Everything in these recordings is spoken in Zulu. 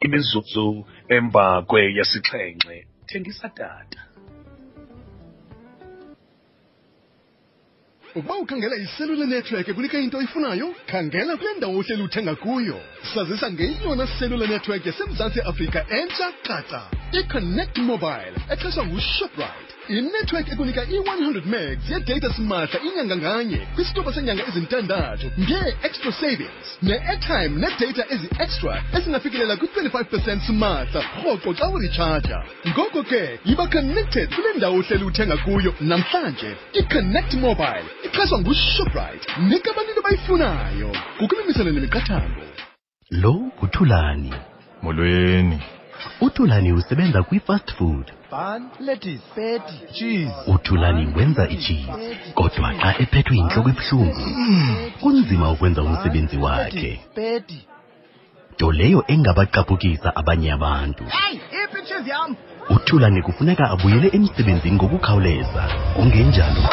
imizuzu emva kweyesixhenxe thengisa data. Ukuba ukhangela iselula network kunika into oyifunayo khangela kule ndawo uhleli uthenga kuyo. Sazisa ngeyona selula network yasemzantsi afrika entsha qaca iconnect mobile exheshwa ngushoprite. Inetwork ekunika i-100 megs yedata simahla inyanga nganye kwisitoba senyanga ezintandathu ngee-extra savings ne-airtime nedata ezi-extra ezingafikelela kwi-25 percent simahla rhoqo xa uritshaja ngoko ke yiba connected kule ndawo uhleli uthenga kuyo. Namhlanje iconnect mobile ixhaswa ngushoprite nika abantu abayifunayo. Ngokumimisana nemiqathango lo nguthulani? Molweni uthulani usebenza kwi-fast food. Bun lettuce patty cheese. Uthulani wenza icheese kodwa xa ephethwe yintloko ebuhlungu kunzima ukwenza umsebenzi wakhe. patty. Nto leyo engabaqaphukisa abanye abantu. Hey yam. Uthulani kufuneka abuyele emsebenzini ngokukhawuleza. Kungenjalo.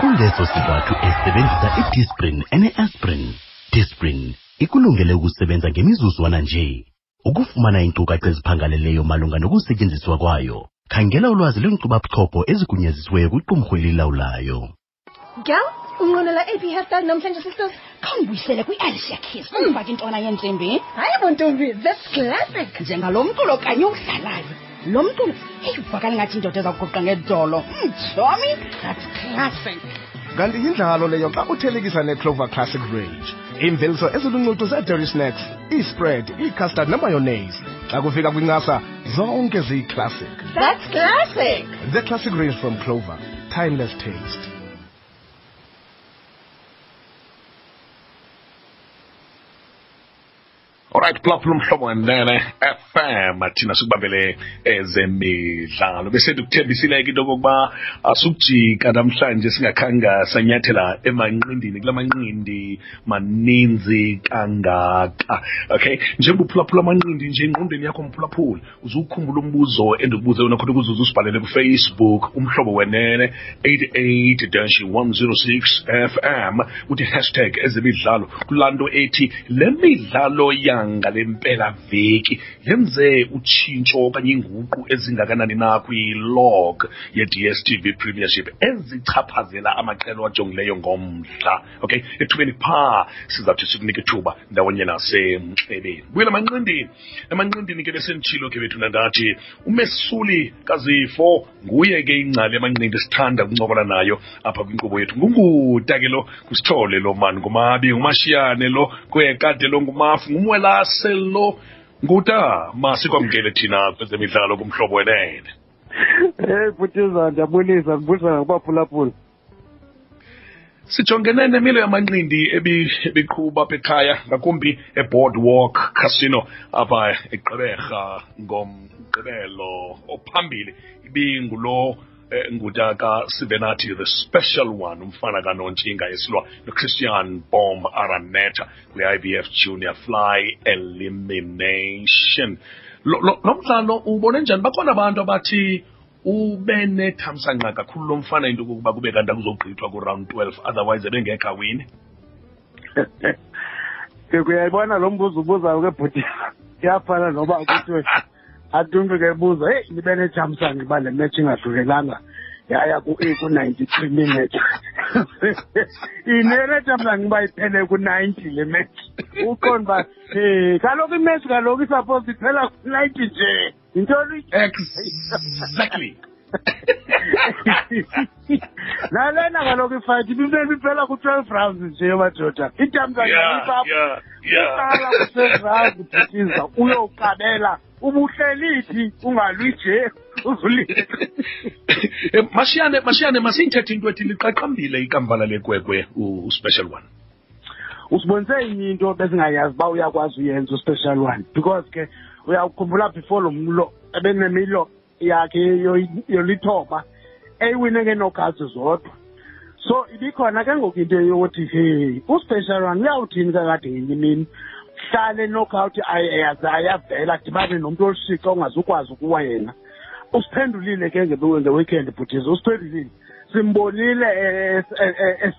Kungeso sizathu esebenzisa idisprin ene-aspirin. Disprin ikulungele ukusebenza ngemizuzwana nje ukufumana iinkcukacha eziphangaleleyo malunga nokusetyenziswa kwayo khangela ulwazi lweenkcubabuchopho ezigunyazisiweyo kwiqumrhu elilawulayo Gal, unqwenela aphi hairstyle namhlanje sisters? khawundibuyisele kwi-Alicia Keys ungifake intwana yentsimbi. Hayi bontombi that's classic. Njengalo mculo kanye udlalayo. Lo mculo, hey uvakala ngathi indoda eza kuguqa ngedolo. Mjomi, that's classic. kanti yindlalo leyo xa uthelekisa neclover classic range iimveliso eziluncucu zedairy snacks iispread iicustard nemayonnaise xa kufika kwincasa zonke ziyi-classic That's classic. the classic range from clover timeless taste Alright phulaphula umhlobo wendene FM thina sikubambele ezemidlalo bese ndikuthembisile into okokuba asukujika namhlanje singakhanga sanyathela emanqindini kula manqindi maninzi kangaka. Okay njengoba uphulaphula amanqindi nje engqondweni yakho mphulaphula uzukhumbula umbuzo endikubuze yona khona ukuze uzusibhalele kufacebook umhlobo wenene 88-106 FM uthi hashtag ezemidlalo. Kulaa nto ethi le midlalo yangale mpela veki. Yenze utshintsho okanye inguqu ezingakanani na kwilog ye-dstv premiership ezichaphazela amaqelo ajongileyo ngomdla okay? Ethubeni phaa sizawuthi sikunike ithuba ndawonye nasemxebeni buyela emanqindini emanqindini ke besenditshilo ke bethu nandathi umesuli kazifo nguye ke ingcali emanqindi sithanda ukuncokola nayo apha kwinkqubo yethu. Ngunguta ke lo kusithole lo mani ngumabi ngumashiyane lo kwekade lo ngumafu ngumwelase lo nguta masikwamkele thina kwezemidlalo kumhlobo wenene Hey Bhutiza ndiyabulisa ndibuza ngakubaphulaphula. sijongene nemilo yamanqindi ebi- ebiqhuba apha ekhaya ngakumbi eboardwalk casino apha egqeberha ngomgqibelo ophambili ibingulo ngutaka sivenathi the special one umfana kanontshinga esilwa nochristian bom araneta kwi-ibf junior fly elimination. Lo lo- lo mdlalo ubone njani? Bakhona abantu abathi ube nethamsanqa kakhulu lo mfana into kokuba kube kanti akuzogqithwa ku-round twelve otherwise ebengekho Ke kuyayibona lo mbuzo ubuzayo ke bhuti Iyafana noba kuthiwe atuntu ke buza hey nibe nejamsanga uba le match ingadlulelanga yaya ku-A ku-ninety-three minutes inele jamsanga uba iphele ku-ninety le match. Uqonda uba um kaloku imatch kaloku isapose iphela ku-ninety nje. Yintoni? Exactly. nalena kaloku ifight ibimele iphela ku-twelve rounds nje madoda yeah, itamzanga yeah, yeah. uqala ku-twelve rounds bhutiza uyoqabela ubuhleliphi ungalwi nje uzulile. Eh, mashiyane mashiyane masiyithethe into ethi liqaqambile ikamva lale kwekwe u- uspecial one. Usibonise enye into besingayazi uba uyakwazi uyenza uspecial one because ke uyawukhumbula before lo mlo ebenemilo. Yakhe yo- yolithoba eyiwine ngeenokati zodwa. So ibikhona ke ngoku into yokuthi hey uspecial one uyawuthini kakade ngenye imini? Hlale knockout ayaze ayavela adibane nomntu olushixa ongazukwazi ukuwa yena. Usiphendulile ke nge- ngeweekend bhutiza usiphendulile. Simbonile eh, eh, eh,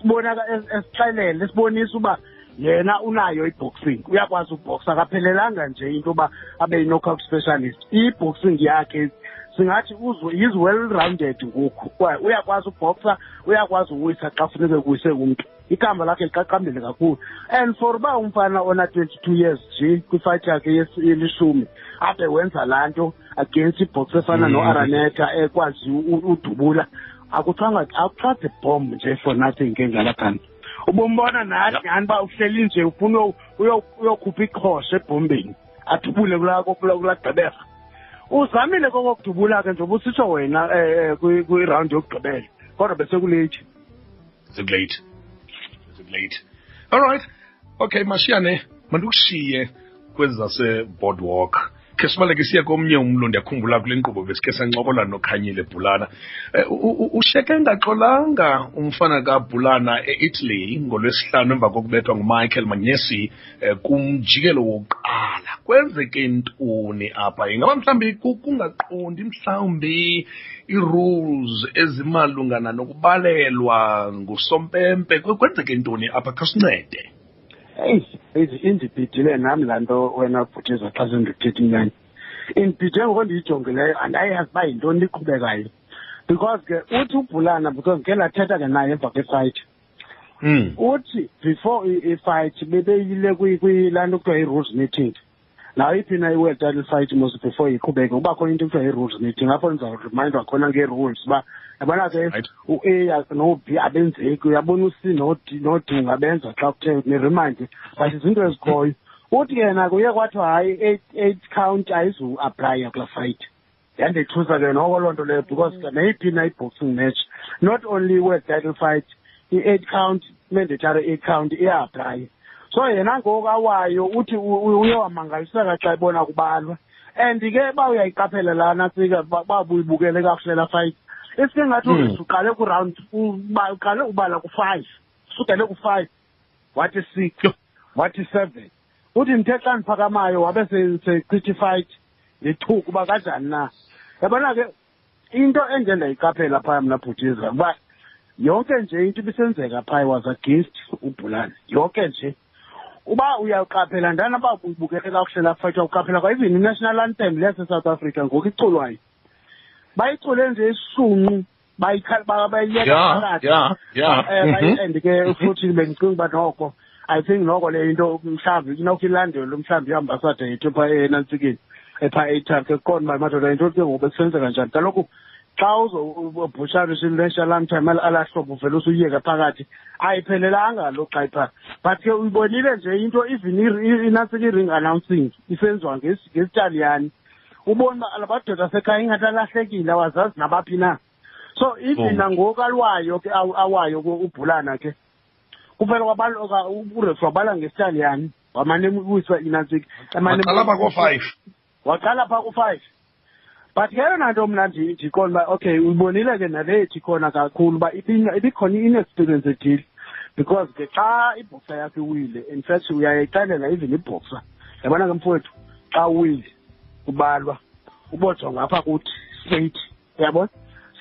esixelele esibonisa uba yena unayo i-boxing. Uyakwazi ubhoxa akaphelelanga nje into yoba abe yi-knockout specialist. I-boxing yakhe singathi uzwe- is well rounded ngoku. Kwaye uyakwazi ubhoxa uyakwazi uwisa xa funeke kuwise umntu. Ikamva lakhe liqaqambile kakhulu. And for uba umfana ona-twenty-two years nje kwifayithi yakhe yesi- yelishumi abe wenza laa nto against ibhox efana Mm. no-araneta ekwazi u- udubula. Akuthiwanga akuthiwa the bomb nje for nothing ke ngalagana ubumbona nathi nyhani uba uhleli nje ufuna uyo- uyo- uyokhupha iqhosha ebhombeni adubule kulaa kulaa kulaa gqibera uzamile kokokudubula ke njengoba usitsho wena um kwirawundi yokugqibela. Kodwa besekuleyithi sekulate sekulate all right. Okay mashiyane mandikushiye kwezi zase-boardwalk. Khe sibaleke siya komnye umlo ndiyakhumbula kule nkqubo besikhe sancokola nokhanyile bhulana um u- u- ushiyeke ngaxolanga umfana kabhulana e-italy ngolwesihlanu emva kokubethwa ngumichael manyesi um kumjikelo wokuqala. Kwenzeke ntoni apha? Ingaba mhlawumbi kungaqondi mhlawumbi ii-rules ezimalungana nokubalelwa ngusompempe? Kwe- kwenzeke ntoni apha? Khasincede eyi indibhidile nam laa nto wena bhutiza xa sendithetha inyani indibhide ngoko ndiyijongileyo andayazi uba yintoni iqhubekayo because ke uthi ubhulana because ke ndathetha ke naye emva kwefayithi Mm. uthi before i- ifight bebeyile kwilaa nto kuthiwa i-rules meeting nawuyiphi na i-world title fight mos before iqhubeke? Kuba khona into kuthiwa i-rules meeting apho ndizawuremindwa khona ngee-rules uba yabona ke Right. u-a no-b abenzeki uyabona u-c no-d no-d ungabenza xa kuthe nireminde but izinto ezikhoyo. Uthi yena kuye kwathiwa hayi eight eight count ayizu-aplya kulaa fight. Yandethusa ke noko loo nto leyo because ke nayiphi na i-boxing match not only world title fight i-eight count mandatory eight count iya-aplya so yena ngoku awayo uthi u- u- uye wamangaliseka xa ebona kubalwa. And ke uba uyayiqaphela lana tsika babuyibukele kakuhle laa fight. Isike ngathi Mm. uRiff uqale kuround uba- uqale ubala ku-five usukele ku-five wathi six wathi seven. Uthi ndithe xa ndiphakamayo wabe se- sechithi ifight ndithuka uba kanjani na? Yabona ke into enje ndayiqaphela phaya mna bhutiza uba yonke nje into ibisenzeka phaya was against ubhulane yonke nje uba uyaqaphela ndana uba uyibukele kakuhle laa fight uyawuqaphela kwa even i-national anthem leyase-south africa ngoku iculwayo. Bayicule nje isishunqu bayikha- ba- bayiyeka Yeah, phakathi. yeah, yeah. Eh, bayi- Mhm. and ke futhi bengicinga uba noko i think noko le into mhlawumbi inokho ilandelwe mhlawumbi iambasada yethu epha enantsikeni epha eightar ke kukhona uba madoda into ke ngoku besisenzeka njani. Kaloku xa uzobhusharisha i-national anthem al- alaa hlobo uvele usuyiyeka phakathi ayiphelelanga lo xa iphaa but ke uyibonile nje into even i- inantsika i-ring announcing isenziwa ngesi- ngesitaliyani ubona uba labadoda sekhaya ingathi alahlekile awazazi nabaphi na so even Oh. nangoku alwayo ke aw- awayo ke ubhulana ke kuvele kwabaloka urefu wabala ngesitaliyani wamane uyisa inantsika Waqala pha ko-five. waqala phaa ku-five but ke yona nto mna ndi- ndiqonda uba okay uyibonile ke nale ethi khona kakhulu uba ibina- ibikhona i-inexperience ethile because ke xa ibhoxa yakho iwile in fact uyayixelela even ibhoxa yabona ke mfowethu xa uwile ubalwa ubojonga apha kuthi straight uyabona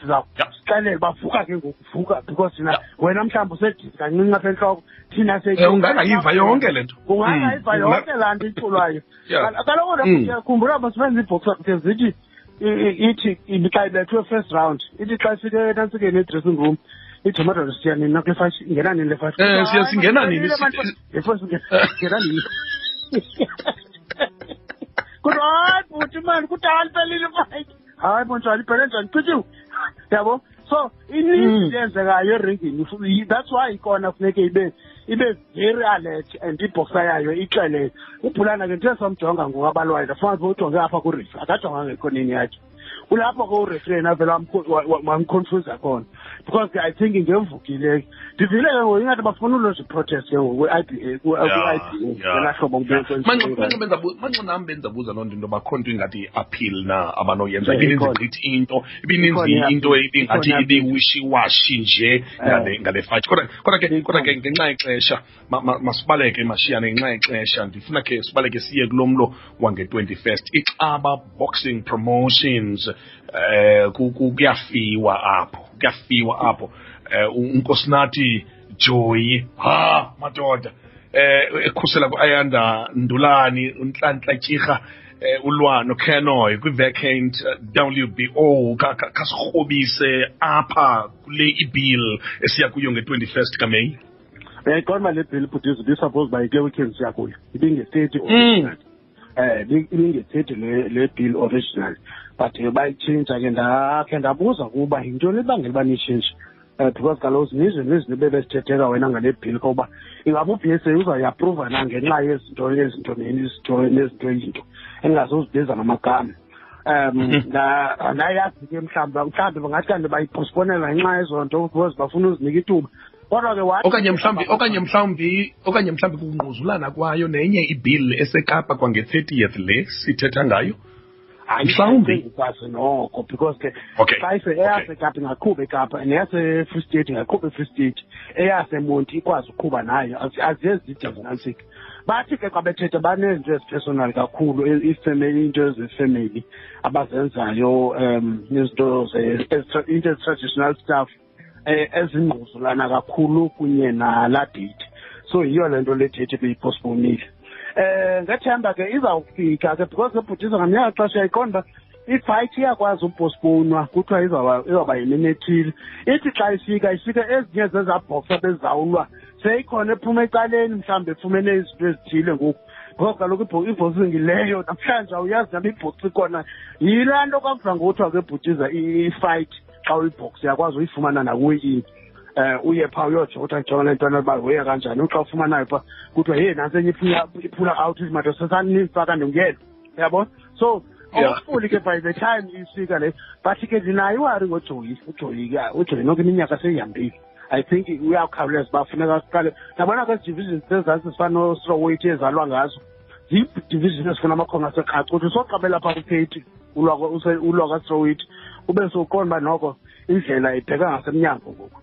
sizawuxelela uba vuka ke ngoku vuka because thina wena mhlawumbi usedisi kancinci apha entloko thina se- Eh, ungangayiva yonke le nto. ungangayiva Mm. yonke laa nto iculwayo Yeah. Kal- kaloku Mm. ndiyakhumbula basifenza ibhoxa kuthe zithi i- i- ithi ibi- xa ibethwe first round ithi xa ifike enantsikeni edressing room ithi madoda siya nini? Nakule fight ingena nini le fight Eh, siya singena nini? ngena nini? Kuthi hayi bhuti mani kuthi hayi liphelile ifight hayi bo njani iphele njani? Phithiwe yabo? So ininzi yenzekayo eringini Fu- yi- that's why ikona funeke ibe ibe very alert and ibhoxa yayo ixelele. Ubhulana ke ndithe somjonga ngoku abalwayo ndafuna uba ujonge apha kuref akajonganga ekoneni yakhe. Kulapho ke urefri avela vele wamkho- wa- wa- wamconfusa khona because i think ngemvukile ndivile ke ngoku ingathi bafuna uloziprotest ke ngoku kwi-i b a kwi-i b a. hlobo mancinam benzabuza loo nto into bakho nto ingathi i-appeal na abanoyenza. Eh, ibininzi ikhona. gqithi into ibininzi into i-appeal. ibiwishiwashi nje ngale fight. Kodwa ke kodwa ke ngenxa yexesha ma- ma- masibaleke mashiyane ngenxa yexesha. Ndifuna ke sibaleke siye kulo mlo wange-twenty first ixaba boxing promotions eh ku- ku- kuyafiwa apho kuyafiwa apho. Eh unkosinathi joyi ha madoda. Eh ekhusela ku-ayanda ndulani unhlanhla tyirha eh ulwano kenoy kwi-vacant eh, wbo Ka- ka- apha kule ibill esiya kuyo nge-21st kameyi uyayiqonda uba le bill bhuti ibisuppose uba yikule weekend siya kuyo. Ibinge-thirty Mm. Original um ibinge-thirty le le bill original but eh, bayitshintsha ke ndakhe ndabuza kuba yintoni ebangela uba niyitshintshe um because kaloku zininzi nezinto bebesithetheka wena ngale bill koba ingaba u-b s a uzawuyiaphruva na ngenxa yezinto nezinto nezinto nezinto izinto engingazozibiza ngamagama um Mhm. nda- andayazi ke mhlawumbi mhlawumbi bangathi kanti bayiphosponela ngenxa yezo nto because bafuna uzinika ithuba. kodwa ke wathi okanye mhlawumbi okanye mhlawumbi okanye mhlawumbi kungquzulana kwayo nenye ibill esekapa kwange-30th le sithetha ngayo? Mhlawumbi. ayikwazi noko because ke xa eyasekapa ingaqhuba ekapa neyasefree state ingaqhuba efree state eyasemonti ikwazi uqhuba nayo. Aziye aziye zinantsika bathi ke xa bethetha banezinto ezipersonal kakhulu iinto ezefamily abazenzayo um nezinto ze- into ezi-traditional stuff um ezingquzulana kakhulu kunye nalaa date. So yiyo le nto le date beyiphosponile um ngethemba ke izawufika ke because ebhutiza ngamnyaka xesha yayiqonda uba ifayiti iyakwazi upostponwa kuthiwa izawuba izawuba yimini ethile ithi xa ifika ifike ezinye zezabhoksa bezawulwa. Seyikhona ephuma ecaleni mhlawumbi efumene izinto ezithile ngoku. Ngoku kaloku ibho- ibhoxing leyo namhlanje awuyazi naba ibhoksi khona yilaa nto kwakudla ngokuthiwa ke bhutiza ifayithi xa uyibhoksi uyakwazi uyifumana nakuyi eh uye phaa uyojota jonga le ntwana uba hoye kanjani. Xa ufumanayo phaa kuthiwa hey nantsi enye iphula iphula out izimato sesanifaka ndingena uyabona? So Yeah. awufuli ke by the time ifika le but ke ndinayo iwari ngojoyi ujoyi ke ujoyi noko iminyaka seyihambile. I think uyawukhawuleza uba funeka siqale nabona ke division zezantsi zifana nostroweight ezalwa ngazo zii-division ezifuna amakhono aseqhaci kuthi soqabela phaa kupheti ulwa kastroweight ube sowuqonda uba noko indlela ibheka ngasemnyango ngoku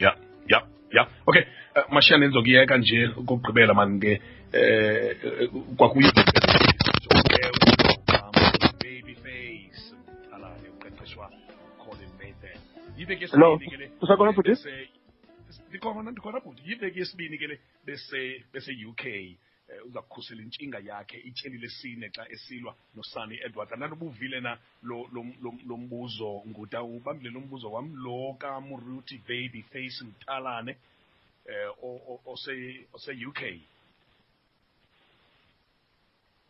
ya ya ya okay uh, mashiyane ndizokuyeka nje okokugqibela mani ke eh kwakuyo baby face alale uqeqeshwa Colin Nathan yiveki Hello, yesibini ke le usakhona bhuti? bese- ndikhona ndikhona bhuti yiveki yesibini ke le bese bese UK eh, uza kukhusela intshinga yakhe ityeli lesine xa esilwa nosani edwards. Andanoba uvile na lo lo lo- lo mbuzo nguta? Ubambile lo mbuzo wam lo kamuruti baby face mtalane eh o- o- ose ose UK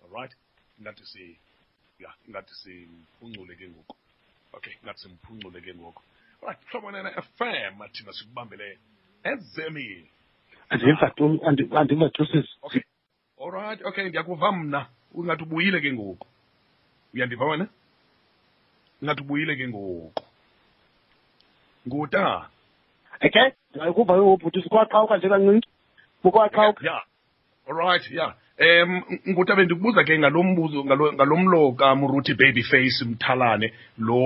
alright ngathi si ya ngathi simphungule ke ngoku. Okay ngathi simphungule ke ngoku. Right hlobo FM thina sikubambele ezemi. Andiva tu andi- andiva tu sisi okay alright okay ndiyakuva mna. Ungathi ubuyile ke ngoku. Uyandiva wena? Ngathi ubuyile ke ngoku. Nguta. Okay ndikuva ke ngobhuti sikwaqhawuka nje kancinci. Bukwaqhawuka yeah alright yeah em nguta bendikubuza ke ngalombuzo ngalo ngalomlo kamuruti babyface mthalane lo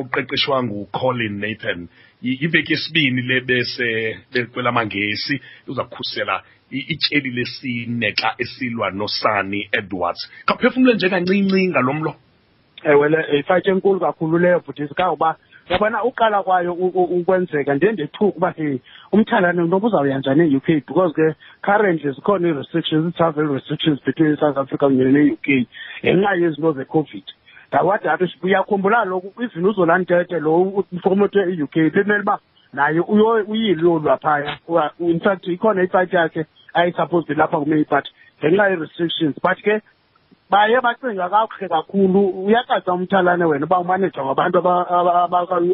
oqeqeshwa nguColin Nathan. Y- iveki yesibini le bese kwelamangesi uza kukhusela ityeli lesine xa esilwa nosani Edwards. Kaphefumule nje kancinci ngalomlo. Ewe le ifayithi enkulu kakhulu leyo bhuti kangoba yabona uqala kwayo u- u- ukwenzeka ndiye ndethuka uba hey umthalane noba uzawuya njani e-u k because ke currently zikhona ii-restrictions ii-travel restrictions between south africa kunye ne-u k ngenxa yezinto ze-covid. Ndawade athi uyakhumbula loku even uzolantete lo umfokomoto e-u k bemele uba naye uyo- uyile uyolwa phaya Wa- in fact ikhona ifayithi yakhe ayisupposed ilapha kumeyi but ngenxa ye-restrictions. But ke baye bacinga kakuhle kakhulu. Uyakaza umthalane wena uba umanejwa ngabantu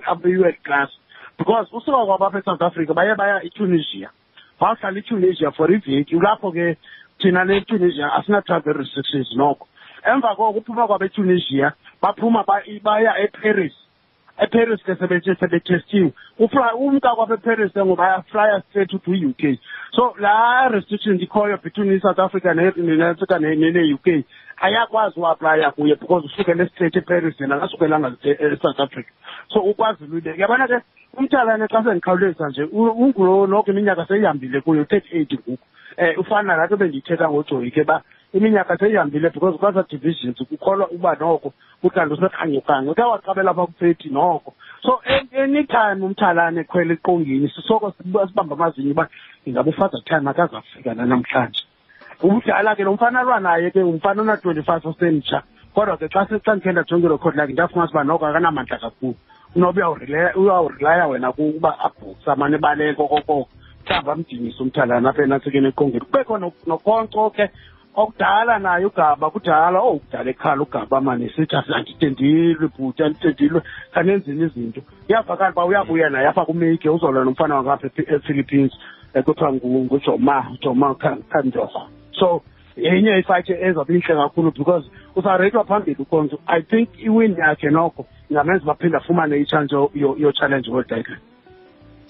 abe-world class. Because usuka kwabapha esouth africa baye baya etunisia. Bawuhlala etunisia for iveki kulapho ke thina le tunisia asina-travel restrictions noko emva koko uphuma kwabetunisia baphuma ba- baya eparis. Eparis ke sebethe sebethestiwe. Ufly umka kwabeparis ke ngoba bayaflya straight to i-u k. So laa restrictions ikhoyo between i-south africa ne-africa ne-u k. ayakwazi uaplaya kuye because usukele straight eparis yena akasukelanga e-south africa. So ukwazi luyibeka yabona ke umthalane xa sendikhawuleza nje ungulo noko iminyaka seyihambile kuyo thirty eight ngoku. Um ufana nato bendiyithetha ngojoyi ke uba iminyaka seyihambile because kwasa divisions kukholwa uba noko kukanti usekhanyokanyo ke waqabela pha kuthirty noko. So anytime umthalane khwela eqongeni sisoko siba- sibamba amazinyo uba ingaba ufather time akazafika nanamhlanje ubudala ke lo mfana alwa naye ke umfana ona-twenty-five osemtsha kodwa ke xa xa ndikhe ndajonge elo khodi lakhe ndafumanisa uba noko akanamandla kakhulu. Unoba uyawurilaya wena kuba abhuksa amane ebaleka okokoko mhlawumbi amdinise umthalana apha enantsikeni eqongeni. Kubekho no- nokonco ke okudala naye ugaba kudala oh kudala ekhala ugaba mane esithi andide ndilwe bhuti andide ndilwe khanenzini izinto. Iyavakala uba uyabuya naye apha kumeyike uzolwa nomfana wangapha ePhi- ephilippines um kuthiwa ngu- ngujoma joma kandoha so yenye ifayithi ezawube intle kakhulu because uzawureyithwa phambili ukonzo i think iwin yakhe noko ingamenza uba aphinde afumane itshanje yochallenge world title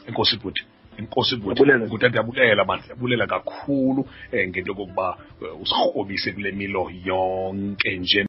enkosi bhuti inkosi bhuti. Ndiyabulela. bhuti ndiyabulela mani ndiyabulela kakhulu um ngento yokokuba eh, usikrobise kule milo yonke nje.